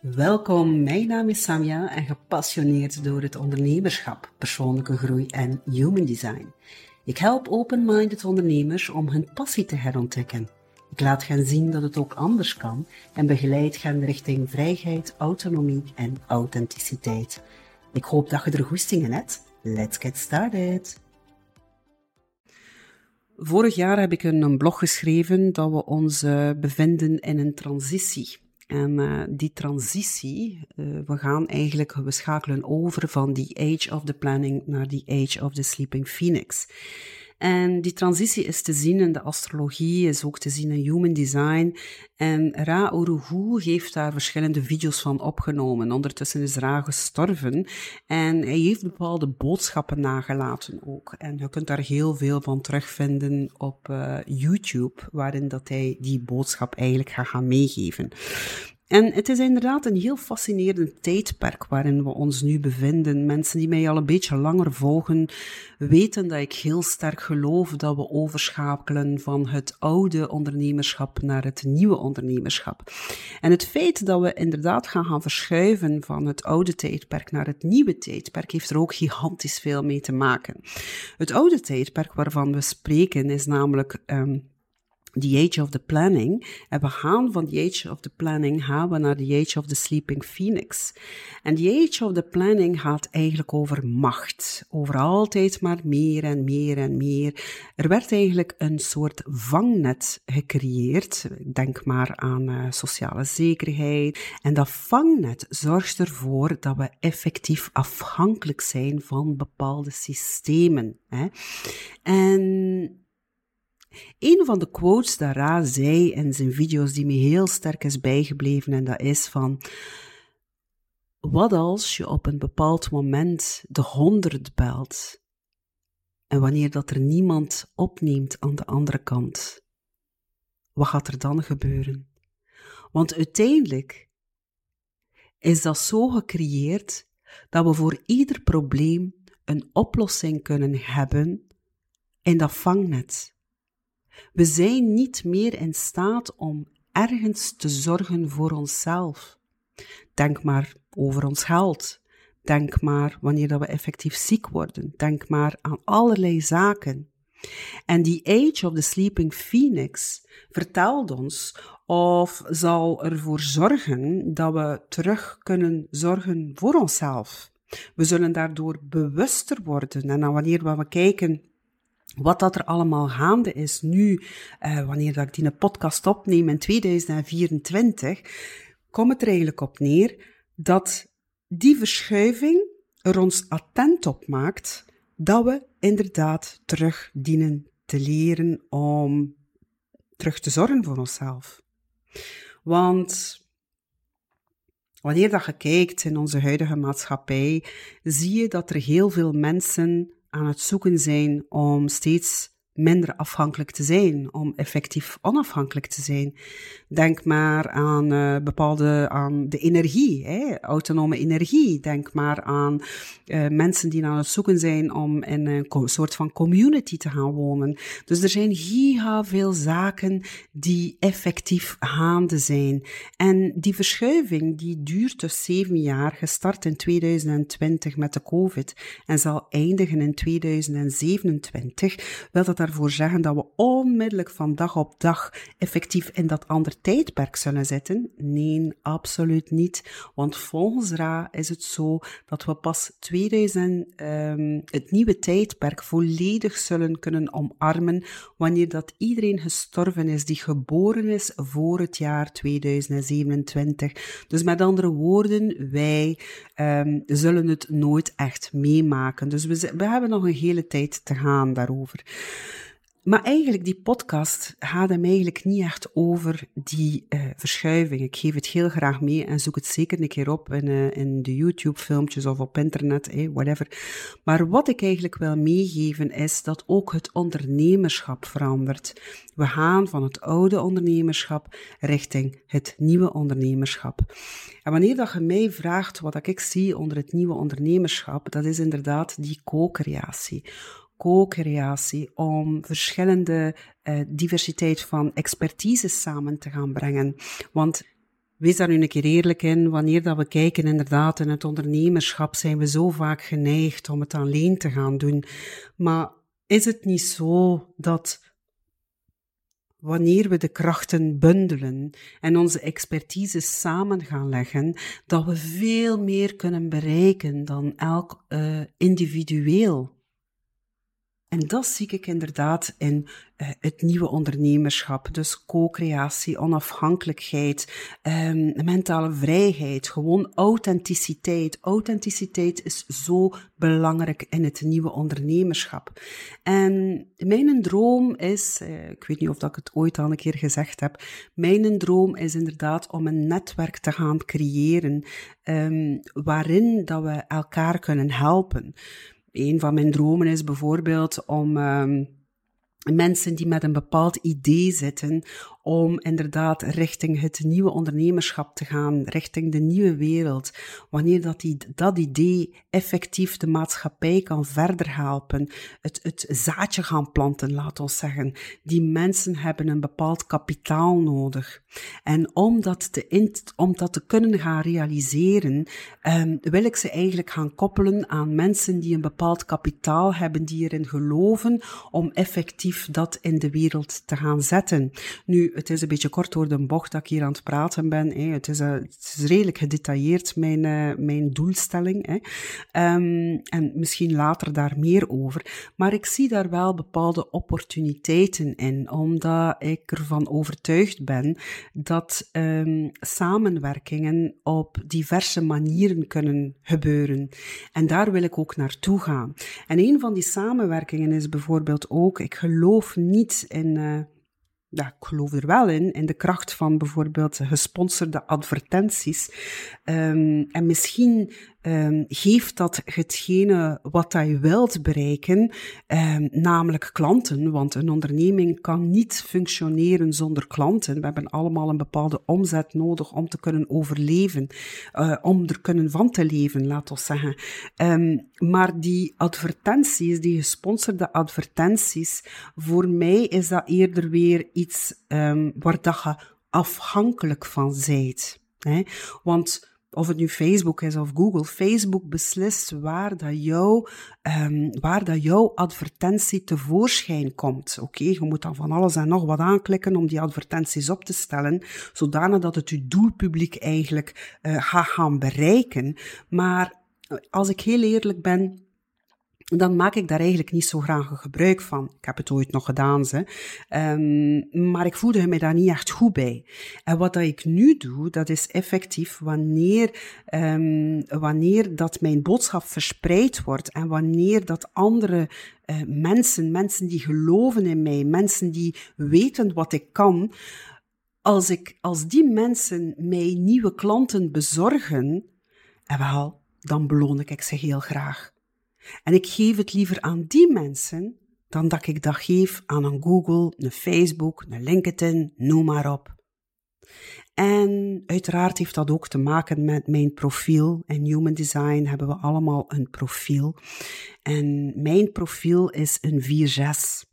Welkom, mijn naam is Samia en gepassioneerd door het ondernemerschap, persoonlijke groei en human design. Ik help open-minded ondernemers om hun passie te herontdekken. Ik laat hen zien dat het ook anders kan en begeleid hen richting vrijheid, autonomie en authenticiteit. Ik hoop dat je er goestingen hebt. Let's get started! Vorig jaar heb ik een blog geschreven dat we ons bevinden in een transitie. En uh, die transitie, uh, we gaan eigenlijk, we schakelen over van die age of the planning naar die age of the sleeping phoenix. En die transitie is te zien in de astrologie, is ook te zien in human design. En Ra Uruhu heeft daar verschillende video's van opgenomen. Ondertussen is Ra gestorven en hij heeft bepaalde boodschappen nagelaten ook. En je kunt daar heel veel van terugvinden op uh, YouTube, waarin dat hij die boodschap eigenlijk gaat gaan meegeven. En het is inderdaad een heel fascinerend tijdperk waarin we ons nu bevinden. Mensen die mij al een beetje langer volgen, weten dat ik heel sterk geloof dat we overschakelen van het oude ondernemerschap naar het nieuwe ondernemerschap. En het feit dat we inderdaad gaan gaan verschuiven van het oude tijdperk naar het nieuwe tijdperk, heeft er ook gigantisch veel mee te maken. Het oude tijdperk waarvan we spreken is namelijk um, the age of the planning. En we gaan van the age of the planning gaan naar the age of the sleeping phoenix. En the age of the planning gaat eigenlijk over macht. Over altijd maar meer en meer en meer. Er werd eigenlijk een soort vangnet gecreëerd. Denk maar aan uh, sociale zekerheid. En dat vangnet zorgt ervoor dat we effectief afhankelijk zijn van bepaalde systemen. Hè. En een van de quotes dat Ra zei in zijn video's die me heel sterk is bijgebleven en dat is van wat als je op een bepaald moment de honderd belt en wanneer dat er niemand opneemt aan de andere kant? Wat gaat er dan gebeuren? Want uiteindelijk is dat zo gecreëerd dat we voor ieder probleem een oplossing kunnen hebben in dat vangnet. We zijn niet meer in staat om ergens te zorgen voor onszelf. Denk maar over ons geld. Denk maar wanneer dat we effectief ziek worden. Denk maar aan allerlei zaken. En die Age of the Sleeping Phoenix vertelt ons of zal ervoor zorgen dat we terug kunnen zorgen voor onszelf. We zullen daardoor bewuster worden. En dan wanneer we kijken wat dat er allemaal gaande is nu, uh, wanneer dat ik die podcast opneem in 2024, komt het er eigenlijk op neer dat die verschuiving er ons attent op maakt dat we inderdaad terug dienen te leren om terug te zorgen voor onszelf. Want wanneer dat je kijkt in onze huidige maatschappij, zie je dat er heel veel mensen aan het zoeken zijn om steeds minder afhankelijk te zijn, om effectief onafhankelijk te zijn. Denk maar aan uh, bepaalde, aan de energie, hè, autonome energie. Denk maar aan uh, mensen die aan het zoeken zijn om in een soort van community te gaan wonen. Dus er zijn giga veel zaken die effectief gaande zijn. En die verschuiving die duurt dus zeven jaar, gestart in 2020 met de COVID en zal eindigen in 2027, wil dat daarvoor zeggen dat we onmiddellijk van dag op dag effectief in dat ander tijdperk zullen zitten? Nee, absoluut niet. Want volgens Ra is het zo dat we pas 2000, um, het nieuwe tijdperk volledig zullen kunnen omarmen wanneer dat iedereen gestorven is die geboren is voor het jaar 2027. Dus met andere woorden, wij um, zullen het nooit echt meemaken. Dus we, we hebben nog een hele tijd te gaan daarover. Maar eigenlijk, die podcast gaat hem eigenlijk niet echt over die uh, verschuiving. Ik geef het heel graag mee en zoek het zeker een keer op in, uh, in de YouTube-filmpjes of op internet, eh, whatever. Maar wat ik eigenlijk wil meegeven is dat ook het ondernemerschap verandert. We gaan van het oude ondernemerschap richting het nieuwe ondernemerschap. En wanneer dat je mij vraagt wat ik zie onder het nieuwe ondernemerschap, dat is inderdaad die co-creatie co-creatie, om verschillende uh, diversiteit van expertise samen te gaan brengen. Want wees daar nu een keer eerlijk in. Wanneer dat we kijken inderdaad in het ondernemerschap, zijn we zo vaak geneigd om het alleen te gaan doen. Maar is het niet zo dat wanneer we de krachten bundelen en onze expertise samen gaan leggen, dat we veel meer kunnen bereiken dan elk uh, individueel en dat zie ik inderdaad in uh, het nieuwe ondernemerschap. Dus co-creatie, onafhankelijkheid, um, mentale vrijheid, gewoon authenticiteit. Authenticiteit is zo belangrijk in het nieuwe ondernemerschap. En mijn droom is, uh, ik weet niet of dat ik het ooit al een keer gezegd heb, mijn droom is inderdaad om een netwerk te gaan creëren um, waarin dat we elkaar kunnen helpen. Een van mijn dromen is bijvoorbeeld om um, mensen die met een bepaald idee zitten, om inderdaad richting het nieuwe ondernemerschap te gaan, richting de nieuwe wereld. Wanneer dat, die, dat idee effectief de maatschappij kan verder helpen, het, het zaadje gaan planten, laat ons zeggen. Die mensen hebben een bepaald kapitaal nodig. En om dat te, om dat te kunnen gaan realiseren, um, wil ik ze eigenlijk gaan koppelen aan mensen die een bepaald kapitaal hebben, die erin geloven, om effectief dat in de wereld te gaan zetten. Nu, het is een beetje kort door de bocht dat ik hier aan het praten ben. Hè. Het, is, uh, het is redelijk gedetailleerd, mijn, uh, mijn doelstelling. Hè. Um, en misschien later daar meer over. Maar ik zie daar wel bepaalde opportuniteiten in, omdat ik ervan overtuigd ben dat um, samenwerkingen op diverse manieren kunnen gebeuren. En daar wil ik ook naartoe gaan. En een van die samenwerkingen is bijvoorbeeld ook, ik geloof niet in. Uh, ja, ik geloof er wel in, in de kracht van bijvoorbeeld gesponsorde advertenties. Um, en misschien um, geeft dat hetgene wat je wilt bereiken, um, namelijk klanten. Want een onderneming kan niet functioneren zonder klanten. We hebben allemaal een bepaalde omzet nodig om te kunnen overleven, uh, om er kunnen van te leven, laat ons zeggen. Um, maar die advertenties, die gesponsorde advertenties, voor mij is dat eerder weer iets waar dat je afhankelijk van zijt. Hè? Want of het nu Facebook is of Google, Facebook beslist waar dat, jou, um, waar dat jouw advertentie tevoorschijn komt. Oké, je moet dan van alles en nog wat aanklikken om die advertenties op te stellen, zodanig dat het je doelpubliek eigenlijk uh, gaat gaan bereiken. Maar eh, als ik heel eerlijk ben, dan maak ik daar eigenlijk niet zo graag gebruik van. Ik heb het ooit nog gedaan, ze. Um, maar ik voelde me daar niet echt goed bij. En wat dat ik nu doe, dat is effectief wanneer, um, wanneer dat mijn boodschap verspreid wordt en wanneer dat andere uh, mensen, mensen die geloven in mij, mensen die weten wat ik kan, als, ik, als die mensen mij nieuwe klanten bezorgen, en wel, dan beloon ik ze heel graag. En ik geef het liever aan die mensen dan dat ik dat geef aan een Google, een Facebook, een LinkedIn, noem maar op. En uiteraard heeft dat ook te maken met mijn profiel. In Human Design hebben we allemaal een profiel. En mijn profiel is een 4-6.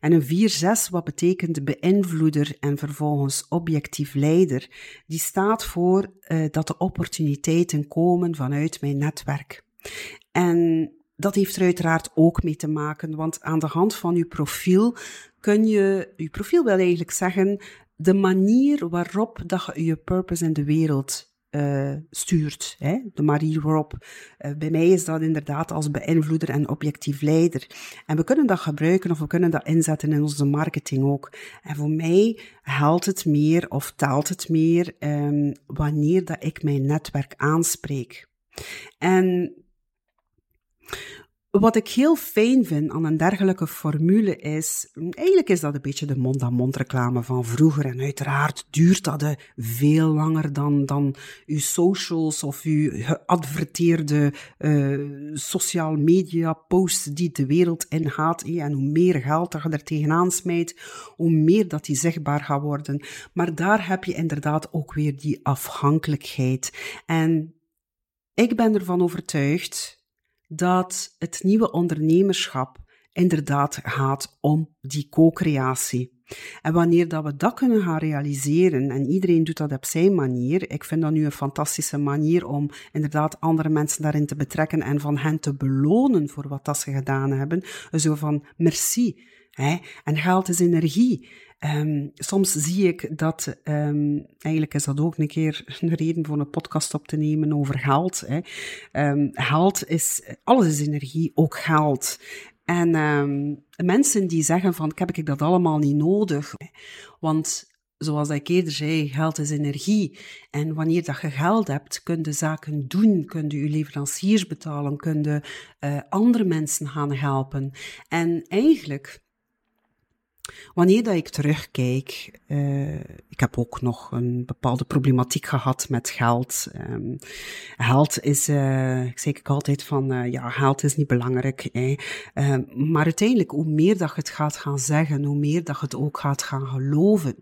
En een 4-6, wat betekent beïnvloeder en vervolgens objectief leider, die staat voor uh, dat de opportuniteiten komen vanuit mijn netwerk. En dat heeft er uiteraard ook mee te maken, want aan de hand van uw profiel kun je, uw profiel wil eigenlijk zeggen, de manier waarop dat je je purpose in de wereld uh, stuurt. Hè? De manier waarop. Uh, bij mij is dat inderdaad als beïnvloeder en objectief leider. En we kunnen dat gebruiken of we kunnen dat inzetten in onze marketing ook. En voor mij helpt het meer of telt het meer um, wanneer dat ik mijn netwerk aanspreek. En wat ik heel fijn vind aan een dergelijke formule is, eigenlijk is dat een beetje de mond-aan-mond reclame van vroeger. En uiteraard duurt dat veel langer dan, dan uw socials of uw geadverteerde uh, social media posts die de wereld ingaat. En hoe meer geld je er tegenaan smijt, hoe meer dat die zichtbaar gaat worden. Maar daar heb je inderdaad ook weer die afhankelijkheid. En ik ben ervan overtuigd dat het nieuwe ondernemerschap inderdaad gaat om die co-creatie. En wanneer dat we dat kunnen gaan realiseren, en iedereen doet dat op zijn manier, ik vind dat nu een fantastische manier om inderdaad andere mensen daarin te betrekken en van hen te belonen voor wat dat ze gedaan hebben. Zo van, merci. En geld is energie. Um, soms zie ik dat, um, eigenlijk is dat ook een keer een reden voor een podcast op te nemen over geld. Hè. Geld is, alles is energie, ook geld. En mensen die zeggen van, heb ik dat allemaal niet nodig? Want zoals ik eerder zei, geld is energie. En wanneer dat je geld hebt, kun je zaken doen, kun je je leveranciers betalen, kun je uh, andere mensen gaan helpen. En eigenlijk Wanneer dat ik terugkijk, uh, ik heb ook nog een bepaalde problematiek gehad met geld. Um, geld is, uh, ik zeg ik altijd van, uh, ja, geld is niet belangrijk. Hè. maar uiteindelijk, hoe meer dat je het gaat gaan zeggen, hoe meer dat je het ook gaat gaan geloven.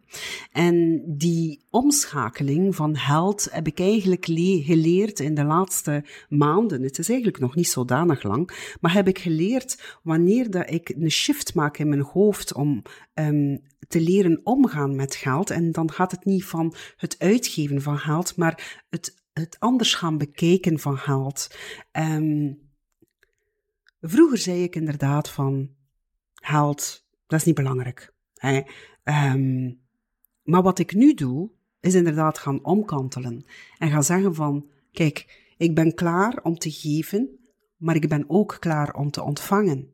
En die omschakeling van geld heb ik eigenlijk geleerd in de laatste maanden. Het is eigenlijk nog niet zodanig lang, maar heb ik geleerd wanneer dat ik een shift maak in mijn hoofd om um, te leren omgaan met geld. En dan gaat het niet van het uitgeven van geld, maar het, het anders gaan bekijken van geld. Um, vroeger zei ik inderdaad van geld, dat is niet belangrijk. Hè? Um, maar wat ik nu doe, is inderdaad gaan omkantelen en gaan zeggen van, kijk, ik ben klaar om te geven, maar ik ben ook klaar om te ontvangen.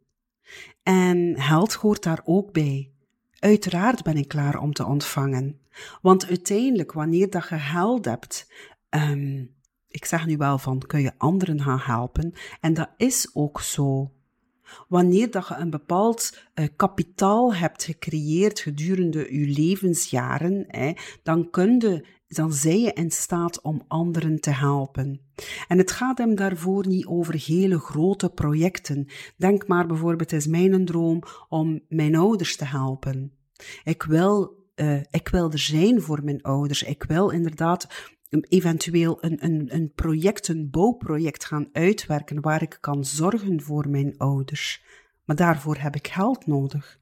En geld hoort daar ook bij. Uiteraard ben ik klaar om te ontvangen. Want uiteindelijk, wanneer dat je geld hebt, um, ik zeg nu wel van, kun je anderen gaan helpen. En dat is ook zo. Wanneer dat je een bepaald uh, kapitaal hebt gecreëerd gedurende je levensjaren, hè, dan kun je dan zij je in staat om anderen te helpen. En het gaat hem daarvoor niet over hele grote projecten. Denk maar bijvoorbeeld, het is mijn droom om mijn ouders te helpen. Ik wil, uh, ik wil er zijn voor mijn ouders. Ik wil inderdaad eventueel een, een, een project, een bouwproject gaan uitwerken waar ik kan zorgen voor mijn ouders. Maar daarvoor heb ik geld nodig.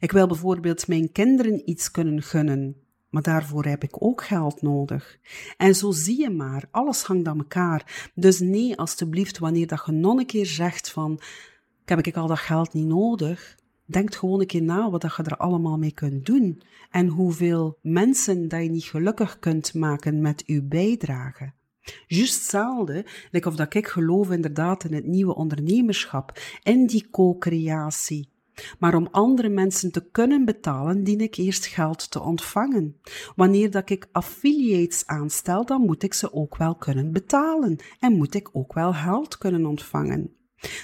Ik wil bijvoorbeeld mijn kinderen iets kunnen gunnen, maar daarvoor heb ik ook geld nodig. En zo zie je maar, alles hangt aan elkaar. Dus nee, alstublieft, wanneer dat je nog een keer zegt van, heb ik al dat geld niet nodig, denk gewoon een keer na wat je er allemaal mee kunt doen. En hoeveel mensen dat je niet gelukkig kunt maken met uw bijdrage. Juist hetzelfde, like of dat ik geloof inderdaad in het nieuwe ondernemerschap, in die co-creatie. Maar om andere mensen te kunnen betalen, dien ik eerst geld te ontvangen. Wanneer dat ik affiliates aanstel, dan moet ik ze ook wel kunnen betalen en moet ik ook wel geld kunnen ontvangen.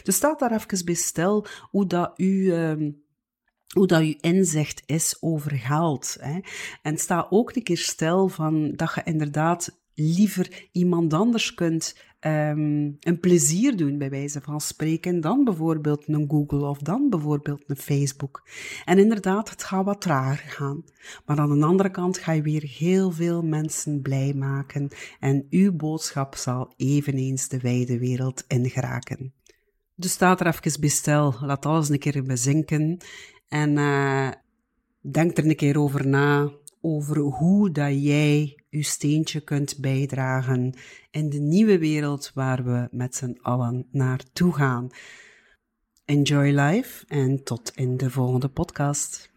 Dus staat daar even bij stil hoe dat u... Uh, hoe dat je inzicht is over geld. Hè. En sta ook een keer stil van dat je inderdaad liever iemand anders kunt um, een plezier doen, bij wijze van spreken, dan bijvoorbeeld een Google of dan bijvoorbeeld een Facebook. En inderdaad, het gaat wat trager gaan. Maar aan de andere kant ga je weer heel veel mensen blij maken en uw boodschap zal eveneens de wijde wereld ingeraken. Dus staat er even bij stil, laat alles een keer bezinken en uh, denk er een keer over na, over hoe dat jij je steentje kunt bijdragen in de nieuwe wereld waar we met z'n allen naartoe gaan. Enjoy life en tot in de volgende podcast.